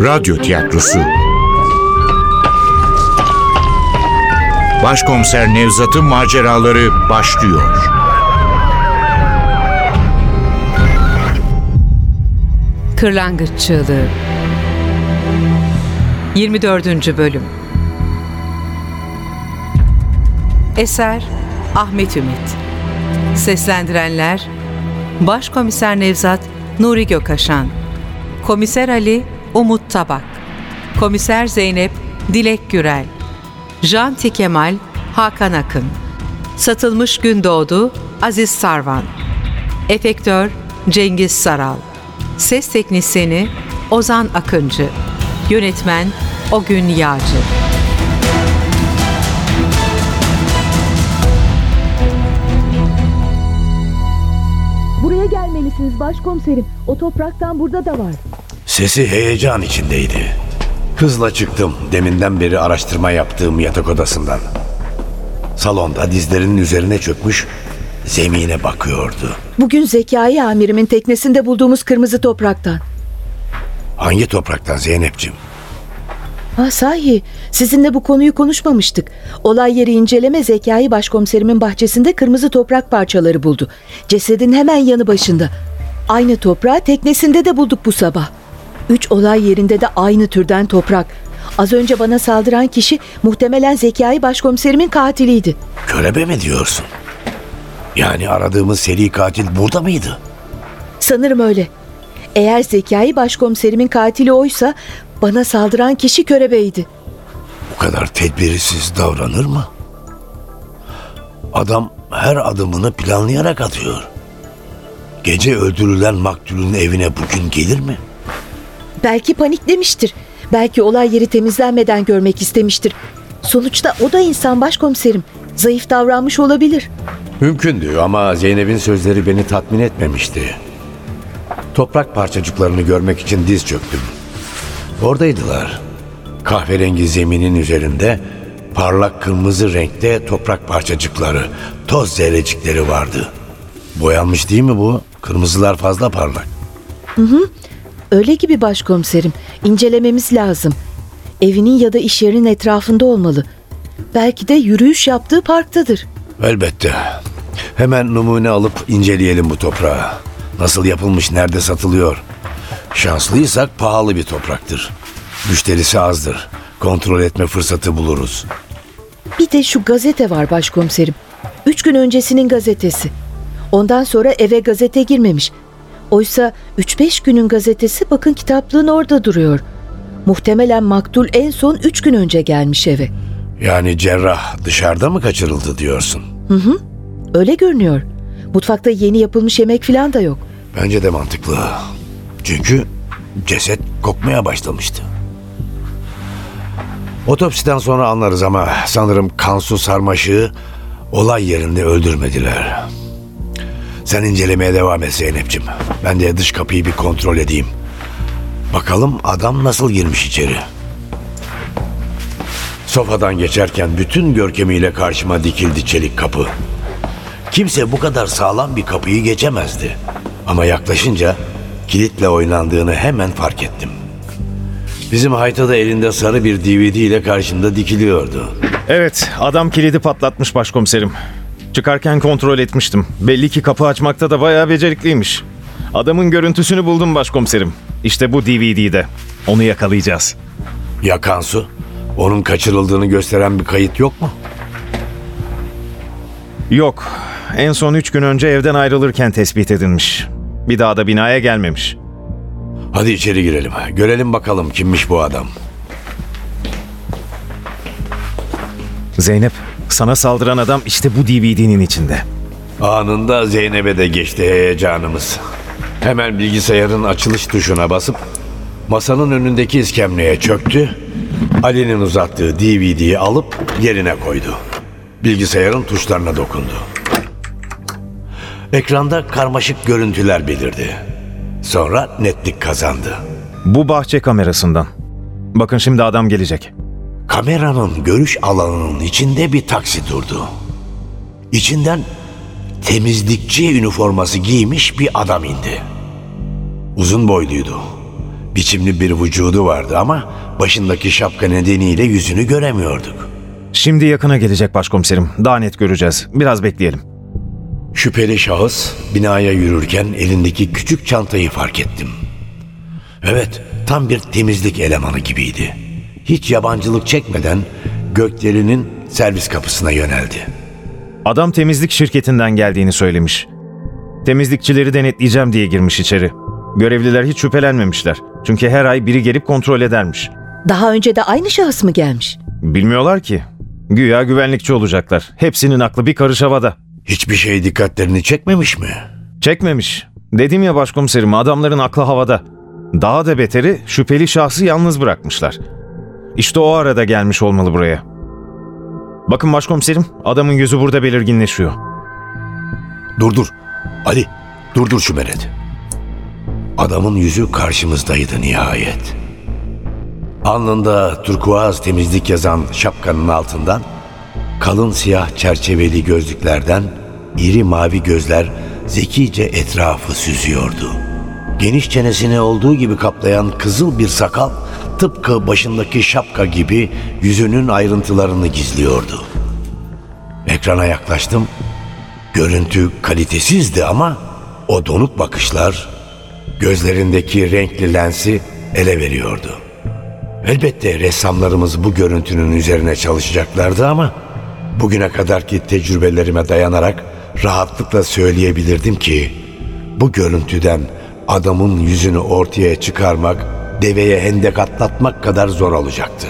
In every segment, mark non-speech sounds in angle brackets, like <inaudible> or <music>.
Radyo Tiyatrosu Başkomiser Nevzat'ın maceraları başlıyor. Kırlangıç Çığlığı 24. Bölüm Eser Ahmet Ümit Seslendirenler Başkomiser Nevzat Nuri Gökaşan Komiser Ali Umut Tabak. Komiser Zeynep Dilek Gürel. Janti Kemal Hakan Akın. Satılmış Gündoğdu Aziz Sarvan. Efektör Cengiz Saral. Ses Teknisini Ozan Akıncı. Yönetmen Ogün Yağcı. Buraya gelmelisiniz başkomiserim. O topraktan burada da var. Sesi heyecan içindeydi. Hızla çıktım deminden beri araştırma yaptığım yatak odasından. Salonda dizlerinin üzerine çökmüş zemine bakıyordu. Bugün Zekai amirimin teknesinde bulduğumuz kırmızı topraktan. Hangi topraktan Zeynep'ciğim? Ha sahi sizinle bu konuyu konuşmamıştık. Olay yeri inceleme Zekai başkomiserimin bahçesinde kırmızı toprak parçaları buldu. Cesedin hemen yanı başında. Aynı toprağı teknesinde de bulduk bu sabah. Üç olay yerinde de aynı türden toprak. Az önce bana saldıran kişi muhtemelen Zekai başkomiserimin katiliydi. Körebe mi diyorsun? Yani aradığımız seri katil burada mıydı? Sanırım öyle. Eğer Zekai başkomiserimin katili oysa bana saldıran kişi körebeydi. Bu kadar tedbirsiz davranır mı? Adam her adımını planlayarak atıyor. Gece öldürülen maktulün evine bugün gelir mi? Belki paniklemiştir. Belki olay yeri temizlenmeden görmek istemiştir. Sonuçta o da insan başkomiserim. Zayıf davranmış olabilir. Mümkündü ama Zeynep'in sözleri beni tatmin etmemişti. Toprak parçacıklarını görmek için diz çöktüm. Oradaydılar. Kahverengi zeminin üzerinde parlak kırmızı renkte toprak parçacıkları, toz zerrecikleri vardı. Boyanmış değil mi bu? Kırmızılar fazla parlak. Öyle gibi başkomiserim. İncelememiz lazım. Evinin ya da iş yerinin etrafında olmalı. Belki de yürüyüş yaptığı parktadır. Elbette. Hemen numune alıp inceleyelim bu toprağı. Nasıl yapılmış, nerede satılıyor? Şanslıysak pahalı bir topraktır. Müşterisi azdır. Kontrol etme fırsatı buluruz. Bir de şu gazete var başkomiserim. Üç gün öncesinin gazetesi. Ondan sonra eve gazete girmemiş. Oysa 3-5 günün gazetesi bakın kitaplığın orada duruyor. Muhtemelen maktul en son 3 gün önce gelmiş eve. Yani cerrah dışarıda mı kaçırıldı diyorsun? Öyle görünüyor. Mutfakta yeni yapılmış yemek falan da yok. Bence de mantıklı. Çünkü ceset kokmaya başlamıştı. Otopsiden sonra anlarız ama sanırım Kansu Sarmaşık'ı olay yerinde öldürmediler. Sen incelemeye devam et Zeynep'ciğim. Ben de dış kapıyı bir kontrol edeyim. Bakalım adam nasıl girmiş içeri. Sofadan geçerken bütün görkemiyle karşıma dikildi çelik kapı. Kimse bu kadar sağlam bir kapıyı geçemezdi. Ama yaklaşınca kilitle oynandığını hemen fark ettim. Bizim Hayta da elinde sarı bir DVD ile karşımda dikiliyordu. Evet, adam kilidi patlatmış başkomiserim. Çıkarken kontrol etmiştim. Belli ki kapı açmakta da bayağı becerikliymiş. Adamın görüntüsünü buldum başkomiserim. İşte bu DVD'de. Onu yakalayacağız. Ya Kansu? Onun kaçırıldığını gösteren bir kayıt yok mu? Yok, en son üç gün önce evden ayrılırken tespit edilmiş. Bir daha da binaya gelmemiş. Hadi içeri girelim. Görelim bakalım kimmiş bu adam. Zeynep, sana saldıran adam işte bu DVD'nin içinde. Anında Zeynep'e de geçti heyecanımız. Hemen bilgisayarın açılış tuşuna basıp masanın önündeki iskemleye çöktü. Ali'nin uzattığı DVD'yi alıp yerine koydu. Bilgisayarın tuşlarına dokundu. Ekranda karmaşık görüntüler belirdi. Sonra netlik kazandı. Bu bahçe kamerasından. Bakın şimdi adam gelecek. Kameranın görüş alanının içinde bir taksi durdu. İçinden temizlikçi üniforması giymiş bir adam indi. Uzun boyluydu. Biçimli bir vücudu vardı ama başındaki şapka nedeniyle yüzünü göremiyorduk. Şimdi yakına gelecek başkomiserim. Daha net göreceğiz. Biraz bekleyelim. Şüpheli şahıs binaya yürürken elindeki küçük çantayı fark ettim. Evet, tam bir temizlik elemanı gibiydi. Hiç yabancılık çekmeden gökdelinin servis kapısına yöneldi. Adam temizlik şirketinden geldiğini söylemiş. Temizlikçileri denetleyeceğim diye girmiş içeri. Görevliler hiç şüphelenmemişler. Çünkü her ay biri gelip kontrol edermiş. Daha önce de aynı şahıs mı gelmiş? Bilmiyorlar ki. Güya güvenlikçi olacaklar. Hepsinin aklı bir karış havada. Hiçbir şey dikkatlerini çekmemiş mi? Çekmemiş. Dedim ya başkomiserim adamların aklı havada. Daha da beteri şüpheli şahsı yalnız bırakmışlar. İşte o arada gelmiş olmalı buraya. Bakın başkomiserim adamın yüzü burada belirginleşiyor. Dur dur. Ali, durdur şu meret. Adamın yüzü karşımızdaydı nihayet. Alnında turkuaz temizlik yazan şapkanın altından kalın siyah çerçeveli gözlüklerden iri mavi gözler zekice etrafı süzüyordu. Geniş çenesini olduğu gibi kaplayan kızıl bir sakal tıpkı başındaki şapka gibi yüzünün ayrıntılarını gizliyordu. Ekrana yaklaştım. Görüntü kalitesizdi ama o donuk bakışlar gözlerindeki renkli lensi ele veriyordu. Elbette ressamlarımız bu görüntünün üzerine çalışacaklardı ama bugüne kadarki tecrübelerime dayanarak rahatlıkla söyleyebilirdim ki bu görüntüden adamın yüzünü ortaya çıkarmak deveye hendek atlatmak kadar zor olacaktı.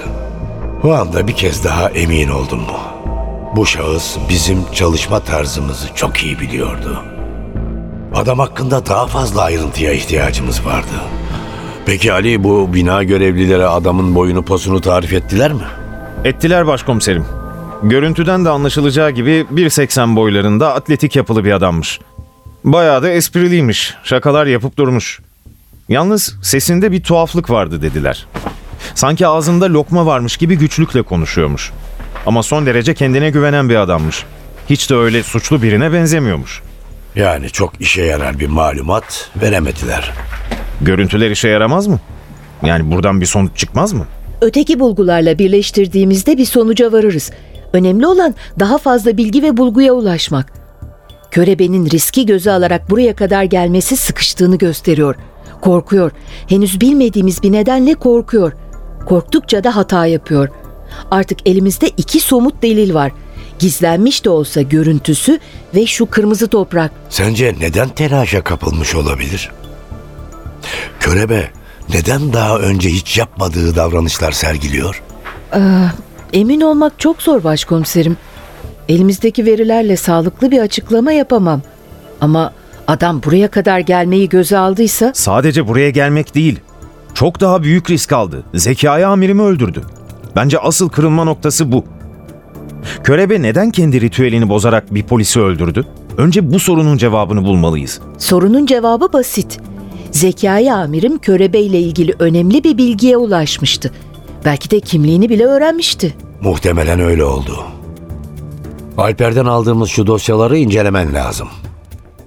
O anda bir kez daha emin oldum mu? Bu şahıs bizim çalışma tarzımızı çok iyi biliyordu. Adam hakkında daha fazla ayrıntıya ihtiyacımız vardı. Peki Ali bu bina görevlileri adamın boyunu posunu tarif ettiler mi? Ettiler başkomiserim. Görüntüden de anlaşılacağı gibi 1.80 boylarında atletik yapılı bir adammış. Bayağı da espriliymiş. Şakalar yapıp durmuş. Yalnız sesinde bir tuhaflık vardı dediler. Sanki ağzında lokma varmış gibi güçlükle konuşuyormuş. Ama son derece kendine güvenen bir adammış. Hiç de öyle suçlu birine benzemiyormuş. Yani çok işe yarar bir malumat veremediler. Görüntüler işe yaramaz mı? Yani buradan bir sonuç çıkmaz mı? Öteki bulgularla birleştirdiğimizde bir sonuca varırız. Önemli olan daha fazla bilgi ve bulguya ulaşmak. Körebe'nin riski göze alarak buraya kadar gelmesi sıkıştığını gösteriyor. Korkuyor. Henüz bilmediğimiz bir nedenle korkuyor. Korktukça da hata yapıyor. Artık elimizde iki somut delil var. Gizlenmiş de olsa görüntüsü ve şu kırmızı toprak. Sence neden telaşa kapılmış olabilir? Körebe neden daha önce hiç yapmadığı davranışlar sergiliyor? Emin olmak çok zor başkomiserim. Elimizdeki verilerle sağlıklı bir açıklama yapamam. Ama adam buraya kadar gelmeyi göze aldıysa Sadece buraya gelmek değil. Çok daha büyük risk aldı. Zekai amirimi öldürdü. Bence asıl kırılma noktası bu. Körebe neden kendi ritüelini bozarak bir polisi öldürdü? Önce bu sorunun cevabını bulmalıyız. sorunun cevabı basit. Zekai amirim Körebe ile ilgili önemli bir bilgiye ulaşmıştı. Belki de kimliğini bile öğrenmişti. Muhtemelen öyle oldu. Alper'den aldığımız şu dosyaları incelemen lazım.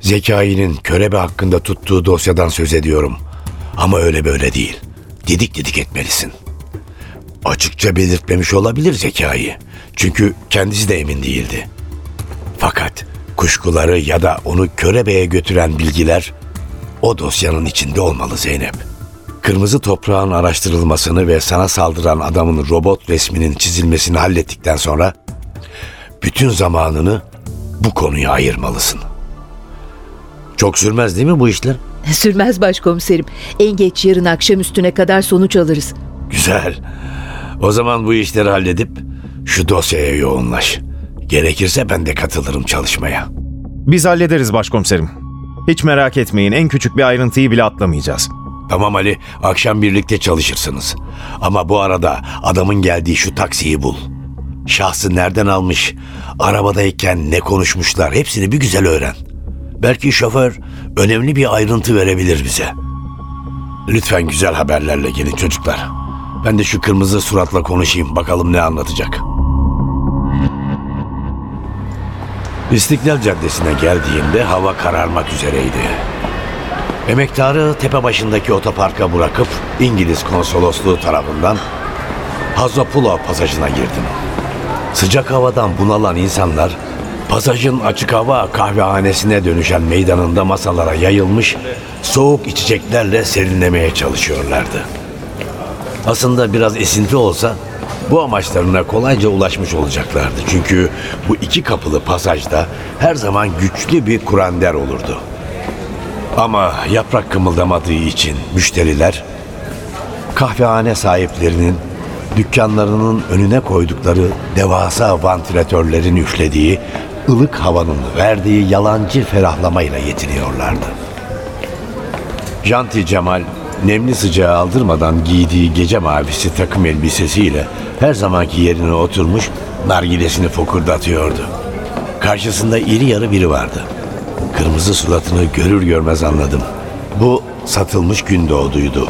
Zekai'nin körebe hakkında tuttuğu dosyadan söz ediyorum. Ama öyle böyle değil. Didik didik etmelisin. Açıkça belirtmemiş olabilir Zekai. Çünkü kendisi de emin değildi. Fakat kuşkuları ya da onu körebeye götüren bilgiler o dosyanın içinde olmalı Zeynep. Kırmızı toprağın araştırılmasını ve sana saldıran adamın robot resminin çizilmesini hallettikten sonra bütün zamanını bu konuya ayırmalısın. Çok sürmez değil mi bu işler? <laughs> Sürmez başkomiserim. En geç yarın akşam üstüne kadar sonuç alırız. Güzel. O zaman bu işleri halledip şu dosyaya yoğunlaş. Gerekirse ben de katılırım çalışmaya. Biz hallederiz başkomiserim. Hiç merak etmeyin en küçük bir ayrıntıyı bile atlamayacağız. Tamam Ali, akşam birlikte çalışırsınız. Ama bu arada adamın geldiği şu taksiyi bul. Şahsı nereden almış, arabadayken ne konuşmuşlar hepsini bir güzel öğren. Belki şoför önemli bir ayrıntı verebilir bize. Lütfen güzel haberlerle gelin çocuklar. Ben de şu kırmızı suratla konuşayım bakalım ne anlatacak. İstiklal Caddesi'ne geldiğinde hava kararmak üzereydi. Emektarı tepe başındaki otoparka bırakıp İngiliz konsolosluğu tarafından Hazapula pasajına girdim. Sıcak havadan bunalan insanlar pasajın açık hava kahvehanesine dönüşen meydanında masalara yayılmış soğuk içeceklerle serinlemeye çalışıyorlardı. Aslında biraz esinti olsa bu amaçlarına kolayca ulaşmış olacaklardı. Çünkü bu iki kapılı pasajda her zaman güçlü bir kurander olurdu. Ama yaprak kımıldamadığı için müşteriler kahvehane sahiplerinin dükkanlarının önüne koydukları devasa vantilatörlerin üflediği ılık havanın verdiği yalancı ferahlamayla yetiniyorlardı. Janti Cemal nemli sıcağı aldırmadan giydiği gece mavisi takım elbisesiyle her zamanki yerine oturmuş nargilesini fokurdatıyordu. Karşısında iri yarı biri vardı. Kırmızı suratını görür görmez anladım. Bu satılmış Gündoğdu'ydu.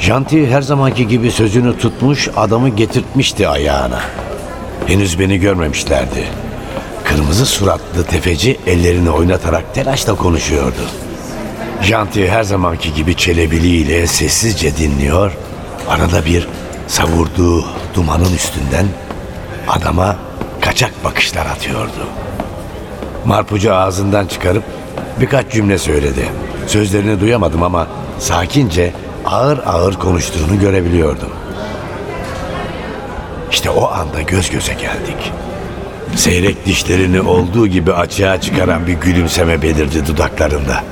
Janti her zamanki gibi sözünü tutmuş adamı getirtmişti ayağına. Henüz beni görmemişlerdi. Kırmızı suratlı tefeci ellerini oynatarak telaşla konuşuyordu. Janti her zamanki gibi çelebiliyle sessizce dinliyor. Arada bir savurduğu dumanın üstünden adama kaçak bakışlar atıyordu. Marpucu ağzından çıkarıp birkaç cümle söyledi. Sözlerini duyamadım ama sakince ağır ağır konuştuğunu görebiliyordum. İşte o anda göz göze geldik. Seyrek dişlerini olduğu gibi açığa çıkaran bir gülümseme belirdi dudaklarında.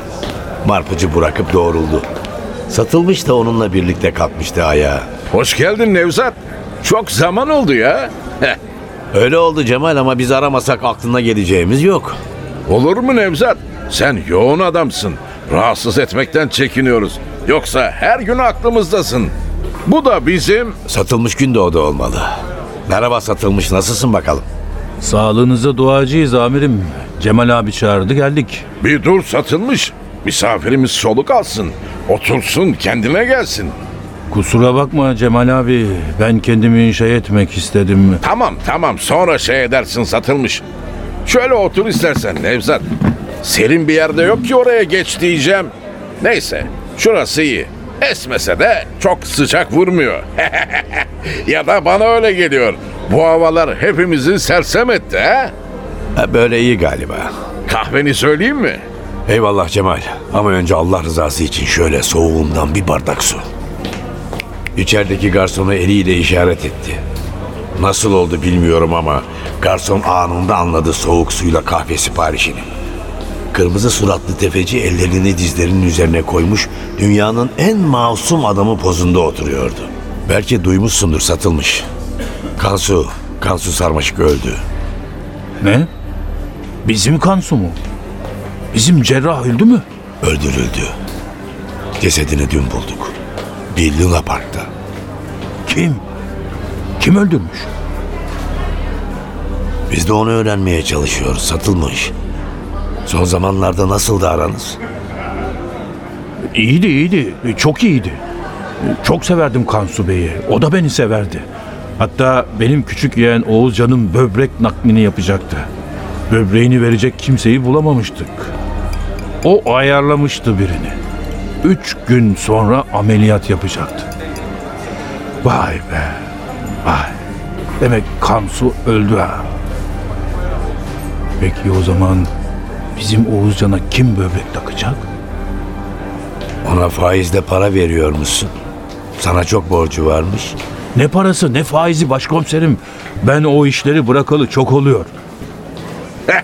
Marpucu bırakıp doğruldu. Satılmış da onunla birlikte kalkmıştı ayağa. Hoş geldin Nevzat. Çok zaman oldu ya. Öyle oldu Cemal ama biz aramasak aklına geleceğimiz yok. olur mu Nevzat? Sen yoğun adamsın. Rahatsız etmekten çekiniyoruz. Yoksa her gün aklımızdasın. Bu da bizim... Satılmış gün doğdu olmalı. Merhaba satılmış nasılsın bakalım? Sağlığınıza duacıyız amirim. Cemal abi çağırdı geldik. Bir dur satılmış. Misafirimiz soluk alsın. Otursun kendine gelsin. Kusura bakma Cemal abi. Ben kendimi şey etmek istedim. Tamam tamam sonra şey edersin satılmış. Şöyle otur istersen Nevzat. Serin bir yerde yok ki oraya geç diyeceğim. Neyse şurası iyi. Esmese de çok sıcak vurmuyor. <laughs> ya da bana öyle geliyor. Bu havalar hepimizi sersem etti ha? Ha, böyle iyi galiba. Kahveni söyleyeyim mi? Eyvallah Cemal. Ama önce Allah rızası için şöyle soğuğundan bir bardak su. İçerideki garsona eliyle işaret etti. Nasıl oldu bilmiyorum ama garson anında anladı soğuk suyla kahve siparişini. Kırmızı suratlı tefeci ellerini dizlerinin üzerine koymuş dünyanın en masum adamı pozunda oturuyordu. Belki duymuşsundur satılmış. Kansu, Kansu Sarmaşık öldü. Ne? Bizim Kansu mu? Bizim cerrah öldü mü? Öldürüldü. Cesedini dün bulduk. Bir Luna Park'ta. Kim? Kim öldürmüş? Biz de onu öğrenmeye çalışıyoruz. Satılmış. Son zamanlarda nasıldı aranız? İyiydi iyiydi. Çok iyiydi. Çok severdim Kansu Bey'i. O da beni severdi. Hatta benim küçük yeğen Oğuzcan'ın böbrek naklini yapacaktı. Böbreğini verecek kimseyi bulamamıştık. O ayarlamıştı birini. Üç gün sonra ameliyat yapacaktı. Vay be. Vay. Demek Kansu öldü ha. Peki o zaman bizim Oğuzcan'a kim böbrek takacak? Ona faizle para veriyor musun? Sana çok borcu varmış. Ne parası ne faizi başkomiserim. Ben o işleri bırakalı çok oluyor. <laughs>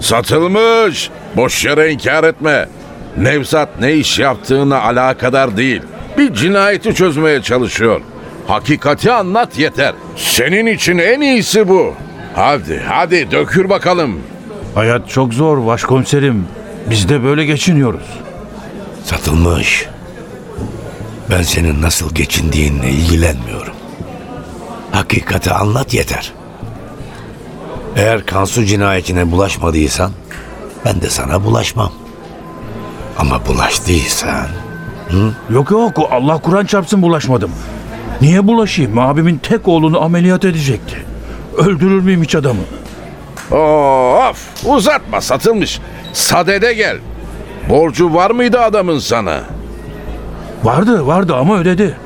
Satılmış. Boş yere inkar etme. Nevzat ne iş yaptığına alakadar değil. Bir cinayeti çözmeye çalışıyor. Hakikati anlat yeter. Senin için en iyisi bu. Hadi hadi dökür bakalım. Hayat çok zor başkomiserim. Biz de böyle geçiniyoruz. Satılmış. Ben senin nasıl geçindiğinle ilgilenmiyorum. Hakikati anlat yeter. Eğer Kansu cinayetine bulaşmadıysan ben de sana bulaşmam. Ama bulaştıysan Yok yok Allah Kur'an çarpsın bulaşmadım. Niye bulaşayım? Abimin tek oğlunu ameliyat edecekti. Öldürür müyüm hiç adamı? Of uzatma satılmış. Sadede gel. Borcu var mıydı adamın sana? Vardı vardı ama ödedi.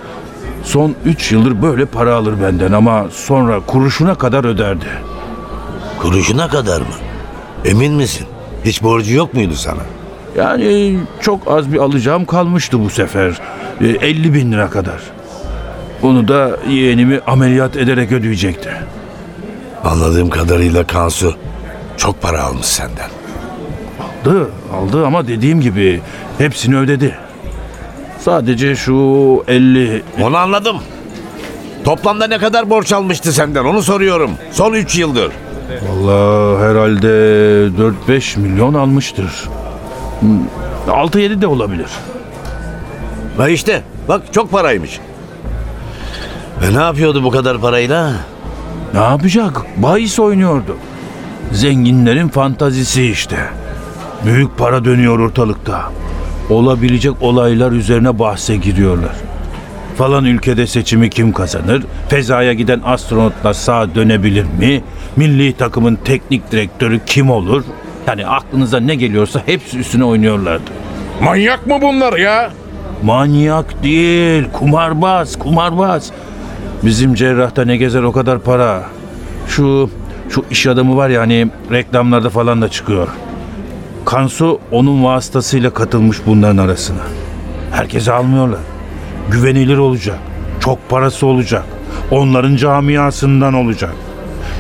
Son 3 yıldır böyle para alır benden ama sonra kuruşuna kadar öderdi. Kuruşuna kadar mı? Emin misin? Hiç borcu yok muydu sana? Yani çok az bir alacağım kalmıştı bu sefer. E, 50 bin lira kadar. Onu da yeğenimi ameliyat ederek ödeyecekti. Anladığım kadarıyla Kansu çok para almış senden. Aldı, aldı ama dediğim gibi hepsini ödedi. Sadece şu 50 Onu anladım. Toplamda ne kadar borç almıştı senden onu soruyorum. Son 3 yıldır. Vallahi herhalde 4-5 milyon almıştır. Hmm, 6-7 de olabilir. Ha işte bak çok paraymış. Ve ne yapıyordu bu kadar parayla? Ne yapacak? Bahis oynuyordu. Zenginlerin fantazisi işte. Büyük para dönüyor ortalıkta. Olabilecek olaylar üzerine bahse giriyorlar. Falan ülkede seçimi kim kazanır? Fezaya giden astronotlar sağa dönebilir mi? Milli takımın teknik direktörü kim olur? Yani aklınıza ne geliyorsa hepsi üstüne oynuyorlardı. Manyak mı bunlar ya? Manyak değil, kumarbaz, kumarbaz. Bizim cerrahta ne gezer o kadar para. Şu şu iş adamı var ya hani reklamlarda falan da çıkıyor. Kansu onun vasıtasıyla katılmış bunların arasına. Herkese almıyorlar. Güvenilir olacak. Çok parası olacak. Onların camiasından olacak.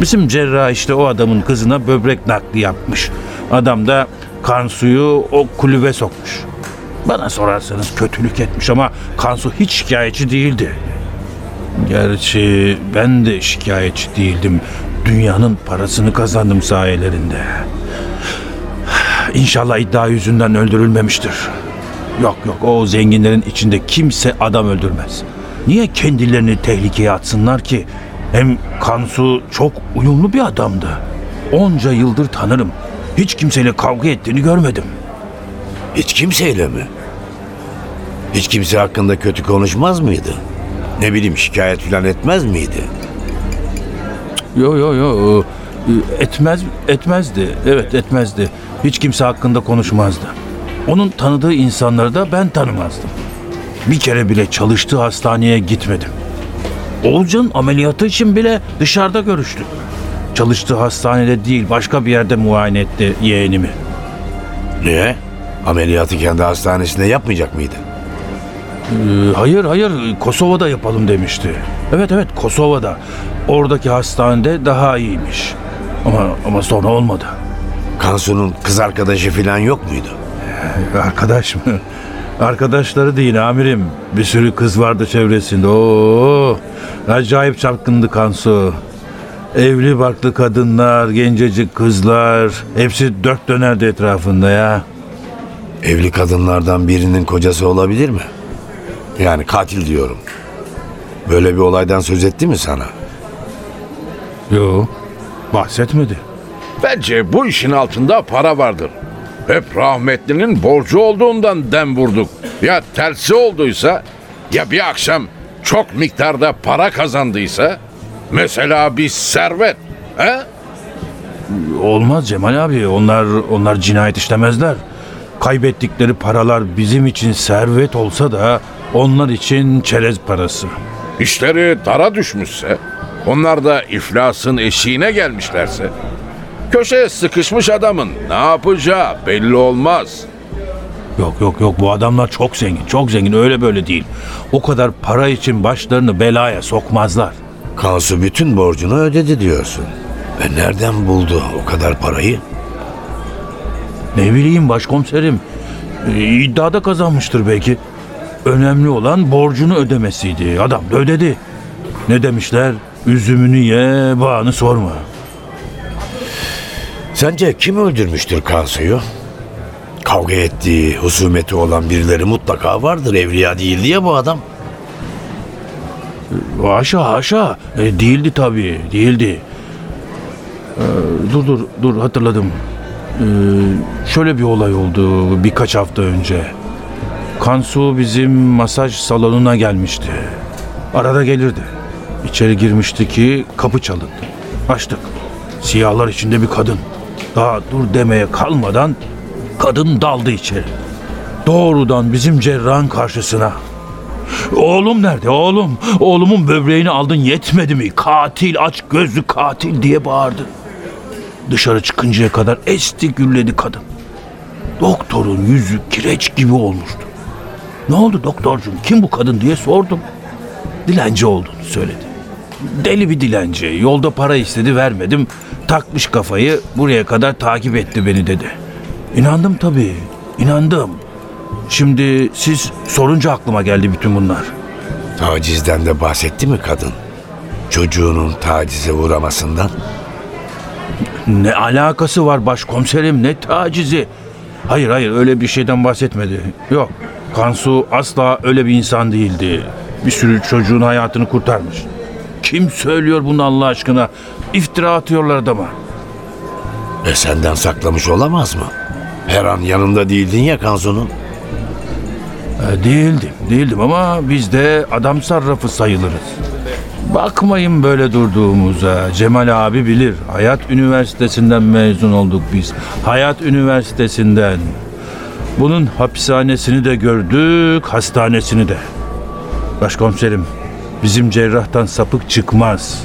Bizim cerrah işte o adamın kızına böbrek nakli yapmış. Adam da Kansu'yu o kulübe sokmuş. Bana sorarsanız kötülük etmiş ama Kansu hiç şikayetçi değildi. Gerçi ben de şikayetçi değildim. Dünyanın parasını kazandım sayelerinde. İnşallah iddia yüzünden öldürülmemiştir. Yok yok o zenginlerin içinde kimse adam öldürmez. Niye kendilerini tehlikeye atsınlar ki? Hem Kansu çok uyumlu bir adamdı. Onca yıldır tanırım. Hiç kimseyle kavga ettiğini görmedim. Hiç kimseyle mi? Hiç kimse hakkında kötü konuşmaz mıydı? Ne bileyim şikayet falan etmez miydi? Yo yo yo etmez etmezdi. Evet etmezdi. Hiç kimse hakkında konuşmazdı. Onun tanıdığı insanları da ben tanımazdım. Bir kere bile çalıştığı hastaneye gitmedim. Oğulcan ameliyatı için bile dışarıda görüştük. Çalıştığı hastanede değil başka bir yerde muayene etti yeğenimi. Niye? Ameliyatı kendi hastanesinde yapmayacak mıydı? Ee, hayır hayır Kosova'da yapalım demişti. Evet evet Kosova'da. Oradaki hastanede daha iyiymiş. Ama ama sonra olmadı. Kansu'nun kız arkadaşı falan yok muydu? Arkadaş mı? <laughs> Arkadaşları değil amirim. Bir sürü kız vardı çevresinde. Oo, acayip çapkındı Kansu. Evli barklı kadınlar, gencecik kızlar. Hepsi dört dönerdi etrafında ya. Evli kadınlardan birinin kocası olabilir mi? Yani katil diyorum. Böyle bir olaydan söz etti mi sana? Yo, bahsetmedi. Bence bu işin altında para vardır. Hep rahmetlinin borcu olduğundan dem vurduk. Ya tersi olduysa ya bir akşam çok miktarda para kazandıysa mesela bir servet. He? Olmaz Cemal abi. Onlar onlar cinayet işlemezler. Kaybettikleri paralar bizim için servet olsa da onlar için çerez parası. İşleri dara düşmüşse, onlar da iflasın eşiğine gelmişlerse, köşeye sıkışmış adamın ne yapacağı belli olmaz. Yok yok yok bu adamlar çok zengin çok zengin öyle böyle değil. O kadar para için başlarını belaya sokmazlar. Kansu bütün borcunu ödedi diyorsun. Ve nereden buldu o kadar parayı? Ne bileyim başkomiserim e, iddiada kazanmıştır belki. Önemli olan borcunu ödemesiydi. Adam da ödedi. Ne demişler? Üzümünü ye, bağını sorma. Sence kim öldürmüştür Kansu'yu? Kavga ettiği, husumeti olan birileri mutlaka vardır. Evliya değildi ya bu adam. Haşa haşa. E, değildi tabii, değildi. Ee, dur dur dur hatırladım. Ee, şöyle bir olay oldu birkaç hafta önce. Kansu bizim masaj salonuna gelmişti. Arada gelirdi. İçeri girmişti ki kapı çalındı. Açtık. Siyahlar içinde bir kadın. Daha dur demeye kalmadan kadın daldı içeri. Doğrudan bizim cerrahın karşısına. Oğlum nerede oğlum? Oğlumun böbreğini aldın yetmedi mi? Katil aç gözlü katil diye bağırdı. Dışarı çıkıncaya kadar esti gürledi kadın. Doktorun yüzü kireç gibi olmuştu. Ne oldu doktorcum kim bu kadın diye sordum. Dilenci olduğunu söyledi. Deli bir dilenci. Yolda para istedi vermedim. Takmış kafayı buraya kadar takip etti beni dedi. İnandım tabii. inandım. Şimdi siz sorunca aklıma geldi bütün bunlar. Tacizden de bahsetti mi kadın? Çocuğunun tacize uğramasından? Ne alakası var başkomiserim ne tacizi? Hayır hayır öyle bir şeyden bahsetmedi. Yok Kansu asla öyle bir insan değildi. Bir sürü çocuğun hayatını kurtarmış. Kim söylüyor bunu Allah aşkına? İftira atıyorlar adama. E senden saklamış olamaz mı? Her an yanında değildin ya Kansu'nun. E, değildim, değildim ama biz de adam sarrafı sayılırız. Bakmayın böyle durduğumuza. Cemal abi bilir. Hayat Üniversitesi'nden mezun olduk biz. Hayat Üniversitesi'nden. Bunun hapishanesini de gördük, hastanesini de. Başkomiserim, bizim cerrahtan sapık çıkmaz.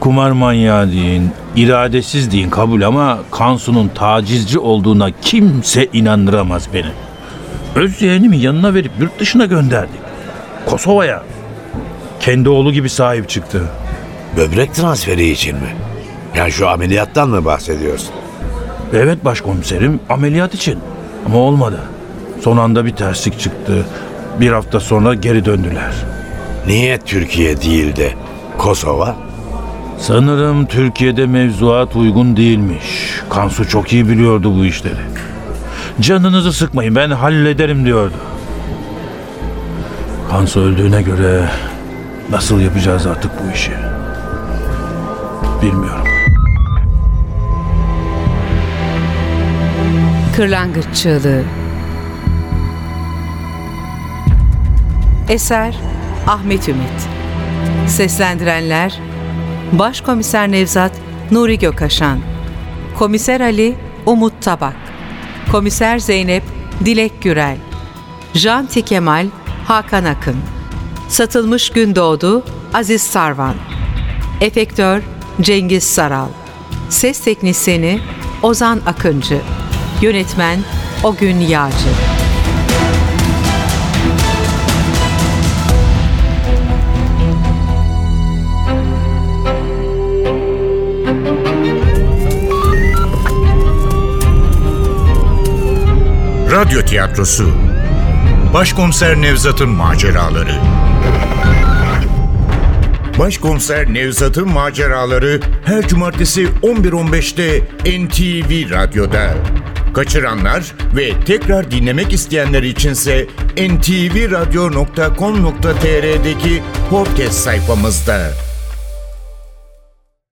Kumar manyağı deyin, iradesiz deyin kabul ama Kansu'nun tacizci olduğuna kimse inandıramaz beni. Öz yeğenimi yanına verip yurt dışına gönderdik. Kosova'ya. Kendi oğlu gibi sahip çıktı. Böbrek transferi için mi? Yani şu ameliyattan mı bahsediyorsun? Evet başkomiserim ameliyat için. Ama olmadı. Son anda bir terslik çıktı. Bir hafta sonra geri döndüler. Niye Türkiye değil de Kosova? Sanırım Türkiye'de mevzuat uygun değilmiş. Kansu çok iyi biliyordu bu işleri. Canınızı sıkmayın ben hallederim diyordu. Kansu öldüğüne göre nasıl yapacağız artık bu işi? Bilmiyorum. Kırlangıç Çığlığı. Eser Ahmet Ümit. Seslendirenler Başkomiser Nevzat Nuri Gökaşan Komiser Ali Umut Tabak. Komiser Zeynep Dilek Gürel. Janti Kemal Hakan Akın. Satılmış Gündoğdu Aziz Sarvan. Efektör Cengiz Saral. Ses Teknisini Ozan Akıncı Yönetmen Ogün Yağcı. Radyo tiyatrosu. Başkomiser Nevzat'ın maceraları. Başkomiser Nevzat'ın maceraları her cumartesi 11.15'te NTV Radyo'da. Kaçıranlar ve tekrar dinlemek isteyenler içinse ntvradio.com.tr'deki podcast sayfamızda.